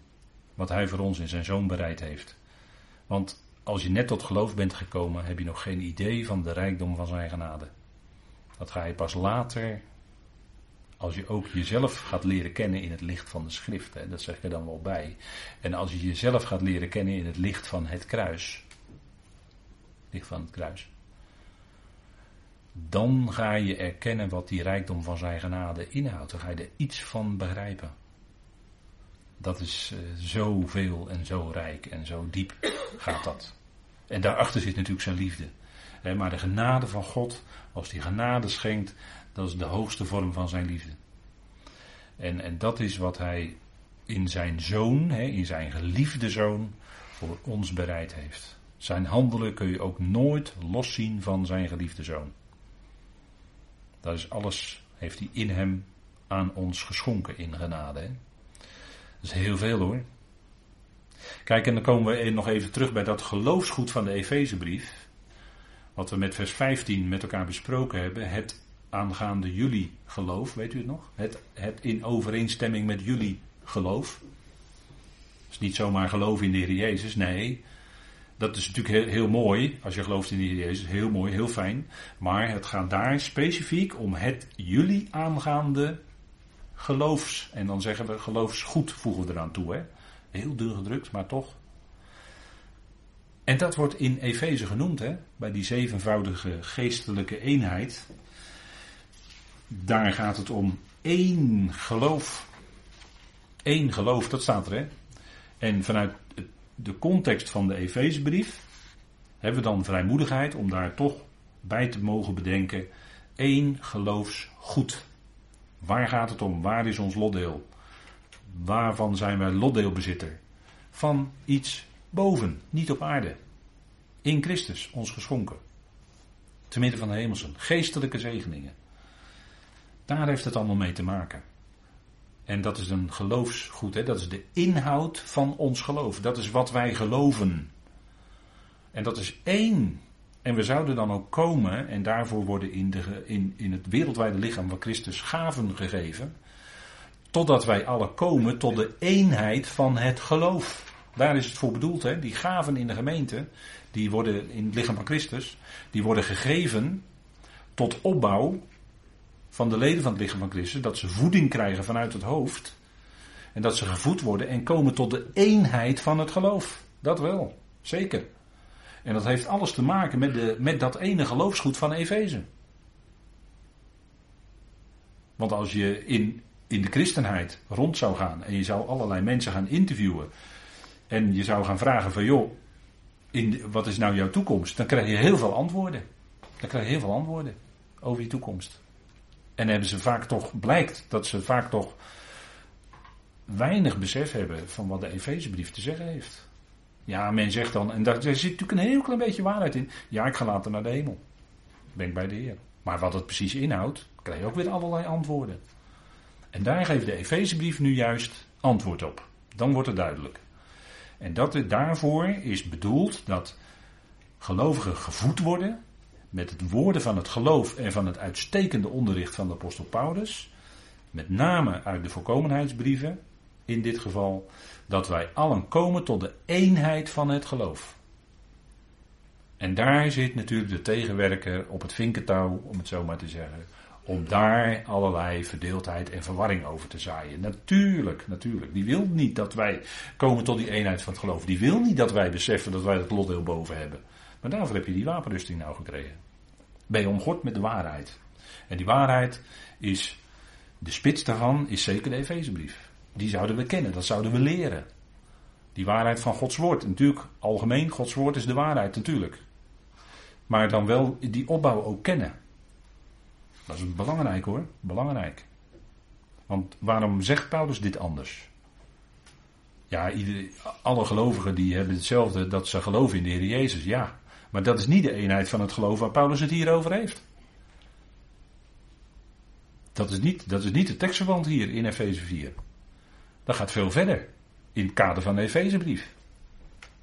Wat hij voor ons in zijn zoon bereid heeft. Want als je net tot geloof bent gekomen, heb je nog geen idee van de rijkdom van zijn genade. Dat ga je pas later, als je ook jezelf gaat leren kennen in het licht van de schrift. Dat zeg ik er dan wel bij. En als je jezelf gaat leren kennen in het licht van het kruis. Licht van het kruis dan ga je erkennen wat die rijkdom van zijn genade inhoudt. Dan ga je er iets van begrijpen. Dat is uh, zoveel en zo rijk en zo diep gaat dat. En daarachter zit natuurlijk zijn liefde. maar de genade van God, als die genade schenkt, dat is de hoogste vorm van zijn liefde. En, en dat is wat hij in zijn zoon, in zijn geliefde zoon, voor ons bereid heeft. Zijn handelen kun je ook nooit loszien van zijn geliefde zoon. Dat is alles, heeft hij in hem aan ons geschonken in genade. Hè? Dat is heel veel hoor. Kijk, en dan komen we nog even terug bij dat geloofsgoed van de Efezebrief. Wat we met vers 15 met elkaar besproken hebben. Het aangaande jullie geloof, weet u het nog? Het, het in overeenstemming met jullie geloof. Het is niet zomaar geloof in de Heer Jezus, nee dat is natuurlijk heel, heel, mooi, als je gelooft in Heer Jezus, heel mooi, heel fijn. Maar het gaat daar specifiek om het jullie aangaande geloofs. En dan zeggen we geloofsgoed voegen we eraan toe. Hè? Heel duur gedrukt, maar toch. En dat wordt in Efeze genoemd, hè? bij die zevenvoudige geestelijke eenheid. Daar gaat het om één geloof. Eén geloof, dat staat er hè. En vanuit de context van de Efezebrief hebben we dan vrijmoedigheid om daar toch bij te mogen bedenken één geloofsgoed. Waar gaat het om? Waar is ons lotdeel? Waarvan zijn wij lotdeelbezitter? Van iets boven, niet op aarde. In Christus, ons geschonken. Te midden van de hemelsen. Geestelijke zegeningen. Daar heeft het allemaal mee te maken. En dat is een geloofsgoed, hè? dat is de inhoud van ons geloof. Dat is wat wij geloven. En dat is één. En we zouden dan ook komen, en daarvoor worden in, de, in, in het wereldwijde lichaam van Christus gaven gegeven. Totdat wij alle komen tot de eenheid van het geloof. Daar is het voor bedoeld, hè? die gaven in de gemeente, die worden in het lichaam van Christus, die worden gegeven tot opbouw van de leden van het lichaam van Christus, dat ze voeding krijgen vanuit het hoofd. En dat ze gevoed worden en komen tot de eenheid van het geloof. Dat wel, zeker. En dat heeft alles te maken met, de, met dat ene geloofsgoed van Efeze. Want als je in, in de christenheid rond zou gaan en je zou allerlei mensen gaan interviewen. En je zou gaan vragen van joh, in, wat is nou jouw toekomst? Dan krijg je heel veel antwoorden. Dan krijg je heel veel antwoorden over je toekomst. En hebben ze vaak toch, blijkt dat ze vaak toch weinig besef hebben van wat de Efezebrief te zeggen heeft. Ja, men zegt dan, en daar zit natuurlijk een heel klein beetje waarheid in. Ja, ik ga later naar de hemel. Ben ik bij de Heer. Maar wat het precies inhoudt, krijg je ook weer allerlei antwoorden. En daar geeft de Efezebrief nu juist antwoord op. Dan wordt het duidelijk. En dat, daarvoor is bedoeld dat gelovigen gevoed worden met het woorden van het geloof en van het uitstekende onderricht van de apostel Paulus, met name uit de voorkomenheidsbrieven, in dit geval, dat wij allen komen tot de eenheid van het geloof. En daar zit natuurlijk de tegenwerker op het vinkentouw, om het zo maar te zeggen, om daar allerlei verdeeldheid en verwarring over te zaaien. Natuurlijk, natuurlijk. Die wil niet dat wij komen tot die eenheid van het geloof. Die wil niet dat wij beseffen dat wij het lot heel boven hebben. Maar daarvoor heb je die wapenrusting nou gekregen. Ben je omgord met de waarheid. En die waarheid is, de spits daarvan is zeker de Efezebrief. Die zouden we kennen, dat zouden we leren. Die waarheid van Gods woord. Natuurlijk, algemeen, Gods woord is de waarheid, natuurlijk. Maar dan wel die opbouw ook kennen. Dat is belangrijk hoor, belangrijk. Want waarom zegt Paulus dit anders? Ja, alle gelovigen die hebben hetzelfde, dat ze geloven in de Heer Jezus, ja. Maar dat is niet de eenheid van het geloof waar Paulus het hier over heeft. Dat is niet, dat is niet de tekstverband hier in Efeze 4. Dat gaat veel verder in het kader van de Efezebrief.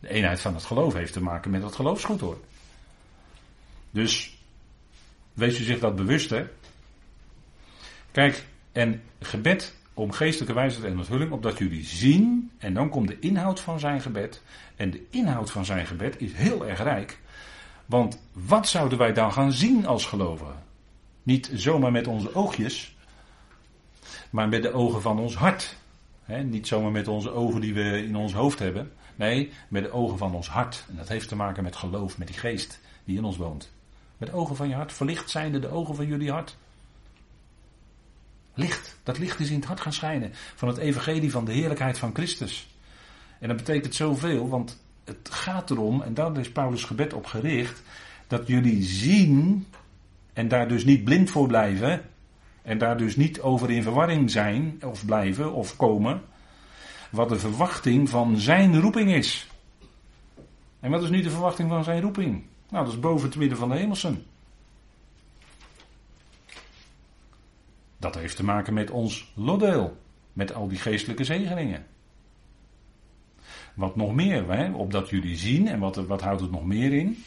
De eenheid van het geloof heeft te maken met het geloofsgoed hoor. Dus wees u zich dat bewust hè. Kijk, en gebed om geestelijke wijsheid en onthulling, opdat jullie zien, en dan komt de inhoud van zijn gebed. En de inhoud van zijn gebed is heel erg rijk. Want wat zouden wij dan gaan zien als gelovigen? Niet zomaar met onze oogjes, maar met de ogen van ons hart. niet zomaar met onze ogen die we in ons hoofd hebben. Nee, met de ogen van ons hart. En dat heeft te maken met geloof, met die geest die in ons woont. Met de ogen van je hart. Verlicht zijnde de ogen van jullie hart. Licht. Dat licht is in het hart gaan schijnen. Van het evangelie van de heerlijkheid van Christus. En dat betekent zoveel, want het gaat erom, en daar is Paulus gebed op gericht, dat jullie zien en daar dus niet blind voor blijven. En daar dus niet over in verwarring zijn, of blijven, of komen. Wat de verwachting van zijn roeping is. En wat is nu de verwachting van zijn roeping? Nou, dat is boven het midden van de hemelsen. Dat heeft te maken met ons lotdeel. Met al die geestelijke zegeningen. Wat nog meer, hè, opdat jullie zien, en wat, wat houdt het nog meer in?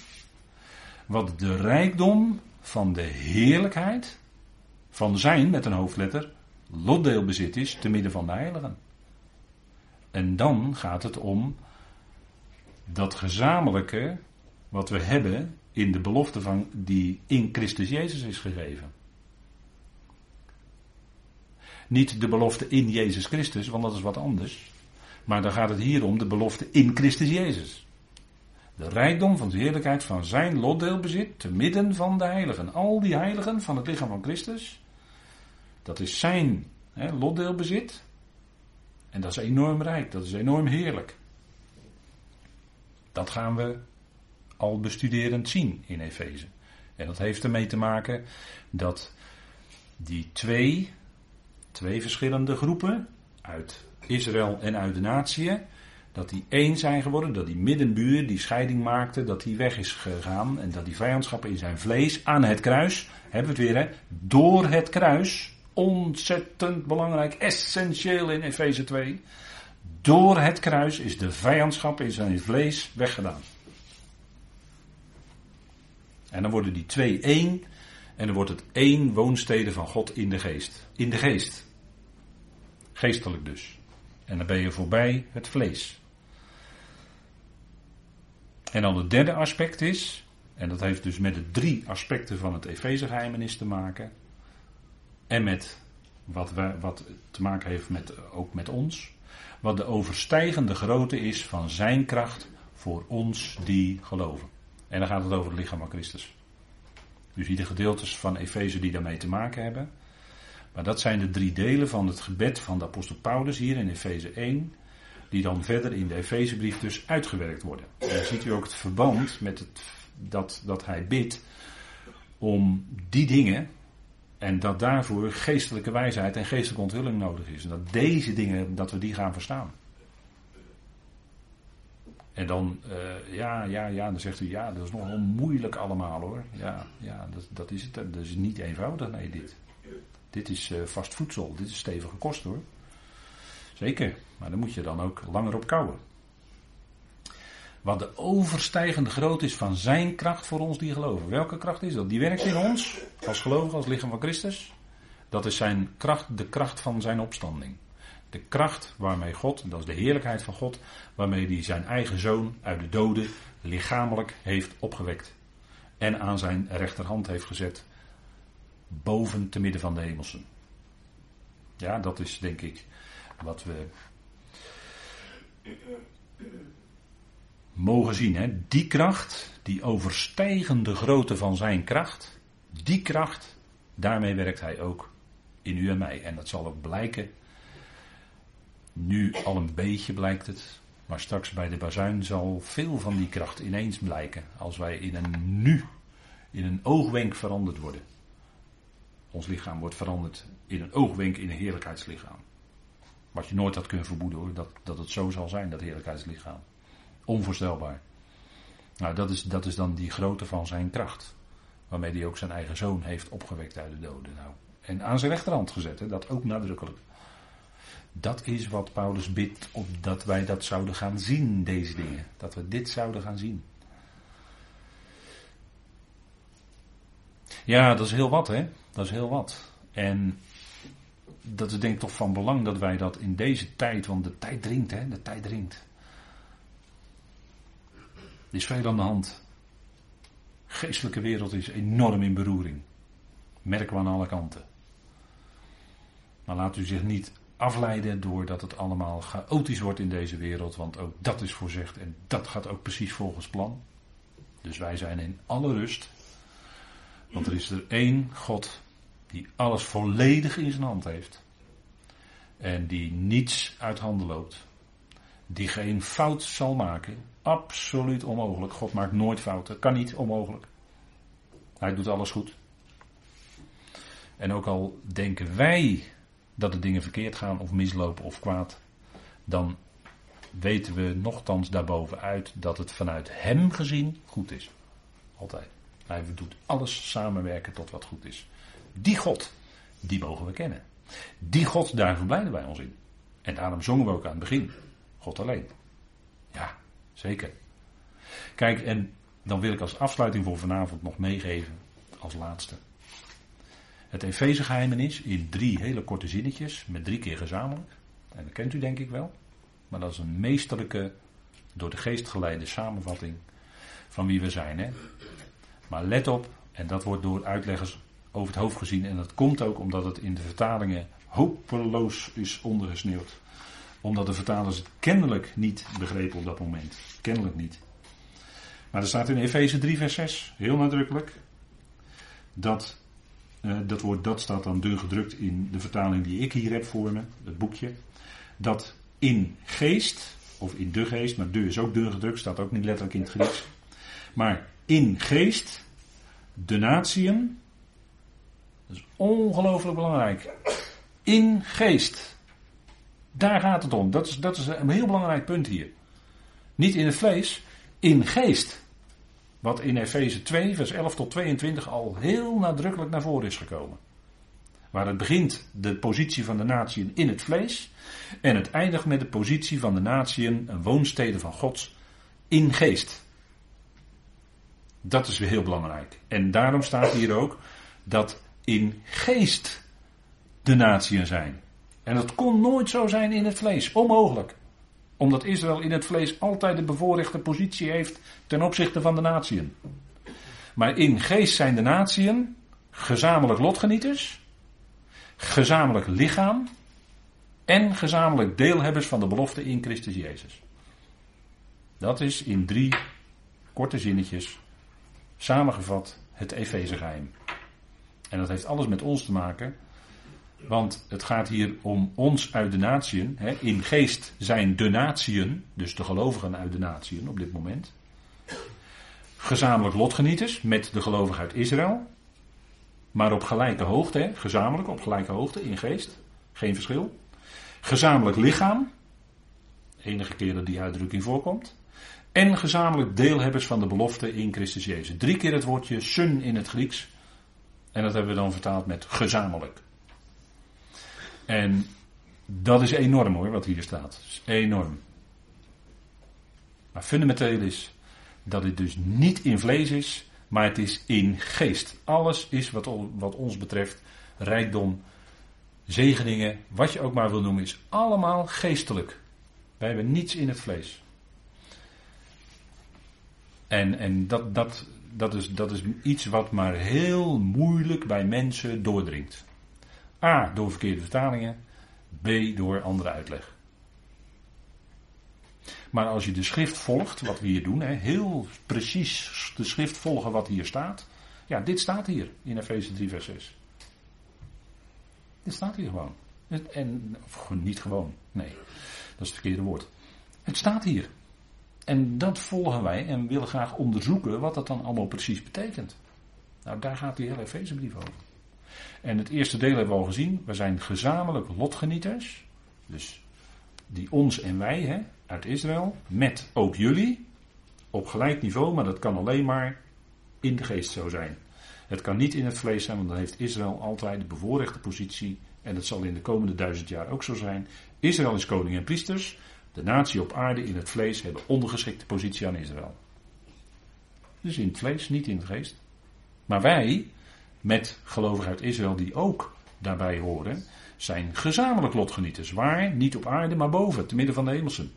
Wat de rijkdom van de heerlijkheid van zijn, met een hoofdletter, lotdeelbezit is te midden van de heiligen. En dan gaat het om dat gezamenlijke wat we hebben in de belofte van die in Christus Jezus is gegeven. Niet de belofte in Jezus Christus, want dat is wat anders. Maar dan gaat het hier om de belofte in Christus Jezus. De rijkdom van de heerlijkheid van zijn lotdeelbezit te midden van de heiligen. Al die heiligen van het lichaam van Christus. Dat is zijn hè, lotdeelbezit. En dat is enorm rijk, dat is enorm heerlijk. Dat gaan we al bestuderend zien in Efeze. En dat heeft ermee te maken dat die twee, twee verschillende groepen uit Israël en uit de natie, dat die één zijn geworden, dat die middenbuur die scheiding maakte, dat die weg is gegaan en dat die vijandschap in zijn vlees aan het kruis, hebben we het weer, hè, door het kruis, ontzettend belangrijk, essentieel in Efeze 2, door het kruis is de vijandschap in zijn vlees weggedaan. En dan worden die twee één. En dan wordt het één woonstede van God in de geest. In de geest. Geestelijk dus. En dan ben je voorbij het vlees. En dan het derde aspect is, en dat heeft dus met de drie aspecten van het Efezegeheimenis te maken. En met wat, wij, wat te maken heeft met, ook met ons. Wat de overstijgende grootte is van zijn kracht voor ons die geloven. En dan gaat het over het lichaam van Christus. U ziet de gedeeltes van Efeze die daarmee te maken hebben. Maar dat zijn de drie delen van het gebed van de apostel Paulus hier in Efeze 1. Die dan verder in de Efezebrief dus uitgewerkt worden. En dan ziet u ook het verband met het, dat, dat hij bidt om die dingen. En dat daarvoor geestelijke wijsheid en geestelijke onthulling nodig is. En dat deze dingen, dat we die gaan verstaan. En dan, uh, ja, ja, ja, dan zegt u, ja, dat is nogal moeilijk allemaal hoor. Ja, ja dat, dat is het. Dat is niet eenvoudig, nee, dit. Dit is uh, vast voedsel, dit is stevige kost hoor. Zeker, maar dan moet je dan ook langer op kouwen. Wat de overstijgende groot is van zijn kracht voor ons die geloven. Welke kracht is dat? Die werkt in ons, als gelovigen, als lichaam van Christus. Dat is zijn kracht, de kracht van zijn opstanding. De kracht waarmee God, dat is de heerlijkheid van God, waarmee hij zijn eigen zoon uit de doden lichamelijk heeft opgewekt. En aan zijn rechterhand heeft gezet, boven te midden van de hemelsen. Ja, dat is denk ik wat we mogen zien. Hè? Die kracht, die overstijgende grootte van zijn kracht, die kracht, daarmee werkt hij ook in u en mij. En dat zal ook blijken nu al een beetje blijkt het. Maar straks bij de bazuin zal veel van die kracht ineens blijken. Als wij in een nu, in een oogwenk veranderd worden. Ons lichaam wordt veranderd in een oogwenk in een heerlijkheidslichaam. Wat je nooit had kunnen vermoeden hoor, dat, dat het zo zal zijn, dat heerlijkheidslichaam. Onvoorstelbaar. Nou, dat is, dat is dan die grootte van zijn kracht. Waarmee hij ook zijn eigen zoon heeft opgewekt uit de doden. Nou, en aan zijn rechterhand gezet, hè, dat ook nadrukkelijk. Dat is wat Paulus bidt, opdat wij dat zouden gaan zien, deze dingen. Dat we dit zouden gaan zien. Ja, dat is heel wat, hè? Dat is heel wat. En dat is denk ik toch van belang dat wij dat in deze tijd, want de tijd dringt, hè? De tijd dringt. Er is veel aan de hand. De geestelijke wereld is enorm in beroering. Merken we aan alle kanten. Maar laat u zich niet afleiden doordat het allemaal chaotisch wordt in deze wereld, want ook dat is voorzegd en dat gaat ook precies volgens plan. Dus wij zijn in alle rust, want er is er één God die alles volledig in zijn hand heeft en die niets uit handen loopt, die geen fout zal maken, absoluut onmogelijk. God maakt nooit fouten, kan niet onmogelijk. Hij doet alles goed. En ook al denken wij dat de dingen verkeerd gaan of mislopen of kwaad, dan weten we nogthans daarbovenuit dat het vanuit Hem gezien goed is. Altijd. Hij doet alles samenwerken tot wat goed is. Die God, die mogen we kennen. Die God, daar verblijden wij ons in. En daarom zongen we ook aan het begin. God alleen. Ja, zeker. Kijk, en dan wil ik als afsluiting voor vanavond nog meegeven, als laatste. Het Efezegeheimenis in drie hele korte zinnetjes, met drie keer gezamenlijk. En dat kent u denk ik wel. Maar dat is een meesterlijke, door de geest geleide samenvatting van wie we zijn. Hè? Maar let op, en dat wordt door uitleggers over het hoofd gezien. En dat komt ook omdat het in de vertalingen hopeloos is ondergesneeuwd. Omdat de vertalers het kennelijk niet begrepen op dat moment. Kennelijk niet. Maar er staat in Efeze 3, vers 6, heel nadrukkelijk, dat uh, dat woord dat staat dan dun gedrukt in de vertaling die ik hier heb voor me, het boekje. Dat in geest, of in de geest, maar de is ook dun gedrukt, staat ook niet letterlijk in het Grieks. Maar in geest, de natieën, dat is ongelooflijk belangrijk. In geest. Daar gaat het om. Dat is, dat is een heel belangrijk punt hier. Niet in het vlees, in geest. Wat in Efeze 2, vers 11 tot 22 al heel nadrukkelijk naar voren is gekomen. Waar het begint de positie van de natieën in het vlees. En het eindigt met de positie van de natieën, een woonstede van Gods, in geest. Dat is weer heel belangrijk. En daarom staat hier ook dat in geest de natieën zijn. En dat kon nooit zo zijn in het vlees. Onmogelijk omdat Israël in het vlees altijd de bevoorrechte positie heeft ten opzichte van de natieën. Maar in geest zijn de natieën gezamenlijk lotgenieters, gezamenlijk lichaam en gezamenlijk deelhebbers van de belofte in Christus Jezus. Dat is in drie korte zinnetjes samengevat het Efezegeheim. En dat heeft alles met ons te maken want het gaat hier om ons uit de natieën. In geest zijn de natieën, dus de gelovigen uit de natieën op dit moment. Gezamenlijk lotgenieters met de gelovigen uit Israël. Maar op gelijke hoogte, gezamenlijk op gelijke hoogte in geest. Geen verschil. Gezamenlijk lichaam. Enige keer dat die uitdrukking voorkomt. En gezamenlijk deelhebbers van de belofte in Christus Jezus. Drie keer het woordje sun in het Grieks. En dat hebben we dan vertaald met gezamenlijk. En dat is enorm hoor, wat hier staat. is enorm. Maar fundamenteel is dat het dus niet in vlees is, maar het is in geest. Alles is wat, wat ons betreft rijkdom, zegeningen, wat je ook maar wil noemen, is allemaal geestelijk. Wij hebben niets in het vlees. En, en dat, dat, dat, is, dat is iets wat maar heel moeilijk bij mensen doordringt. A. Door verkeerde vertalingen. B. Door andere uitleg. Maar als je de schrift volgt, wat we hier doen, heel precies de schrift volgen wat hier staat. Ja, dit staat hier in Efeze 3, vers 6. Dit staat hier gewoon. En, niet gewoon, nee, dat is het verkeerde woord. Het staat hier. En dat volgen wij en willen graag onderzoeken wat dat dan allemaal precies betekent. Nou, daar gaat die hele Efezebrief over. En het eerste deel hebben we al gezien. We zijn gezamenlijk lotgenieters. Dus die ons en wij hè, uit Israël. Met ook jullie. Op gelijk niveau, maar dat kan alleen maar in de geest zo zijn. Het kan niet in het vlees zijn, want dan heeft Israël altijd de bevoorrechte positie En dat zal in de komende duizend jaar ook zo zijn. Israël is koning en priesters. De natie op aarde in het vlees hebben ondergeschikte positie aan Israël. Dus in het vlees, niet in het geest. Maar wij, met gelovigen uit Israël die ook daarbij horen, zijn gezamenlijk lotgenieters. Waar? Niet op aarde, maar boven, te midden van de hemelsen.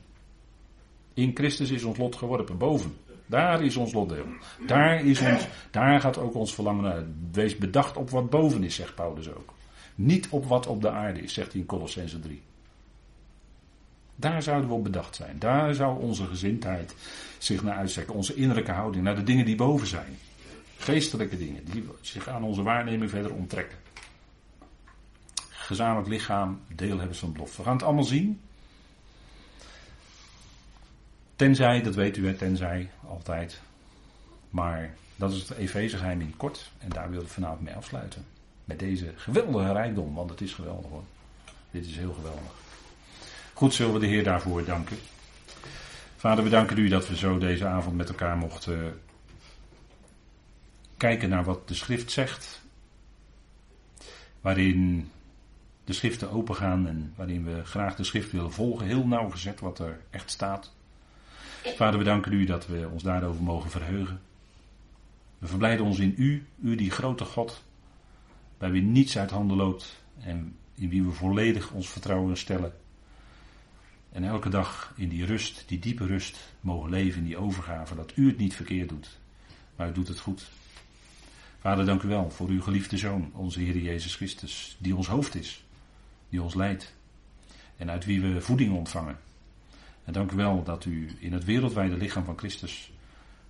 In Christus is ons lot geworpen, boven. Daar is ons lotdeel. Daar, is ons, daar gaat ook ons verlangen naar. Wees bedacht op wat boven is, zegt Paulus ook. Niet op wat op de aarde is, zegt hij in Colossense 3. Daar zouden we op bedacht zijn. Daar zou onze gezindheid zich naar uitstrekken. Onze innerlijke houding, naar de dingen die boven zijn. Geestelijke dingen, die zich aan onze waarneming verder onttrekken. Gezamenlijk lichaam, deelhebbers van belofte. We gaan het allemaal zien. Tenzij, dat weet u, tenzij, altijd. Maar dat is het Efezegeheim in kort. En daar wil ik vanavond mee afsluiten. Met deze geweldige rijkdom, want het is geweldig hoor. Dit is heel geweldig. Goed, zullen we de Heer daarvoor danken. Vader, we danken u dat we zo deze avond met elkaar mochten kijken naar wat de schrift zegt. Waarin de schriften opengaan en waarin we graag de schrift willen volgen. Heel nauwgezet wat er echt staat. Vader, we danken u dat we ons daarover mogen verheugen. We verblijden ons in u, u die grote God, bij wie niets uit handen loopt en in wie we volledig ons vertrouwen stellen. En elke dag in die rust, die diepe rust, mogen leven in die overgave, dat u het niet verkeerd doet, maar u doet het goed. Vader, dank u wel voor uw geliefde Zoon, onze Heer Jezus Christus, die ons hoofd is, die ons leidt en uit wie we voeding ontvangen. En dank u wel dat u in het wereldwijde lichaam van Christus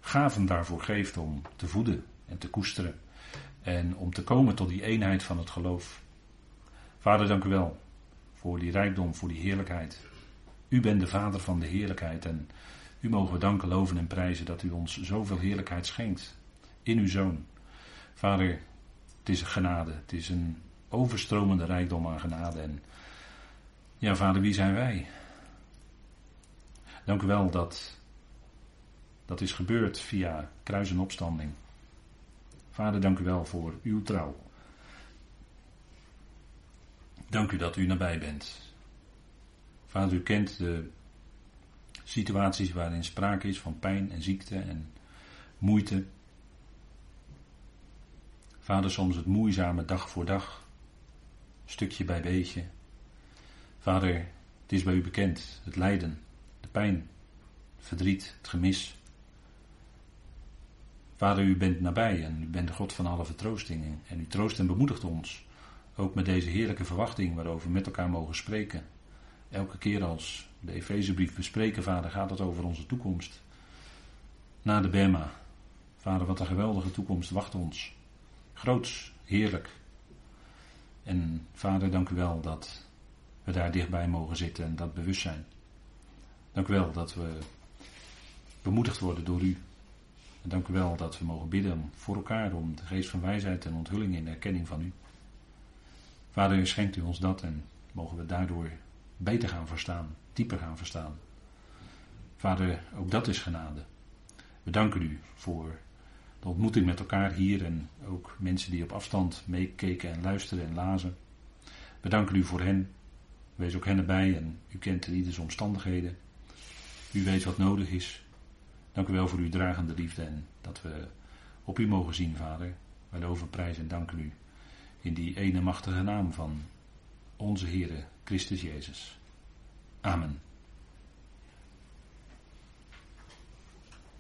gaven daarvoor geeft om te voeden en te koesteren en om te komen tot die eenheid van het geloof. Vader, dank u wel voor die rijkdom, voor die heerlijkheid. U bent de Vader van de heerlijkheid en u mogen we danken, loven en prijzen dat u ons zoveel heerlijkheid schenkt in uw Zoon. Vader, het is een genade, het is een overstromende rijkdom aan genade. En ja, Vader, wie zijn wij? Dank u wel dat dat is gebeurd via kruis en opstanding. Vader, dank u wel voor uw trouw. Dank u dat u nabij bent. Vader, u kent de situaties waarin sprake is van pijn en ziekte en moeite. Vader, soms het moeizame dag voor dag, stukje bij beetje. Vader, het is bij u bekend, het lijden, de pijn, het verdriet, het gemis. Vader, u bent nabij en u bent de God van alle vertroostingen. En u troost en bemoedigt ons. Ook met deze heerlijke verwachting waarover we met elkaar mogen spreken. Elke keer als de Efezebrief bespreken, Vader, gaat het over onze toekomst. Na de Bema. Vader, wat een geweldige toekomst wacht ons. Groots, heerlijk. En Vader, dank u wel dat we daar dichtbij mogen zitten en dat bewustzijn. Dank u wel dat we bemoedigd worden door u. En dank u wel dat we mogen bidden voor elkaar om de geest van wijsheid en onthulling in de erkenning van u. Vader, schenkt u ons dat en mogen we daardoor beter gaan verstaan, dieper gaan verstaan. Vader, ook dat is genade. We danken u voor de ontmoeting met elkaar hier en ook mensen die op afstand meekeken en luisterden en lazen. We danken u voor hen. Wees ook hen erbij en u kent ieders omstandigheden. U weet wat nodig is. Dank u wel voor uw dragende liefde en dat we op u mogen zien, Vader. Wij loven prijs en danken u in die ene machtige naam van onze Heere Christus Jezus. Amen.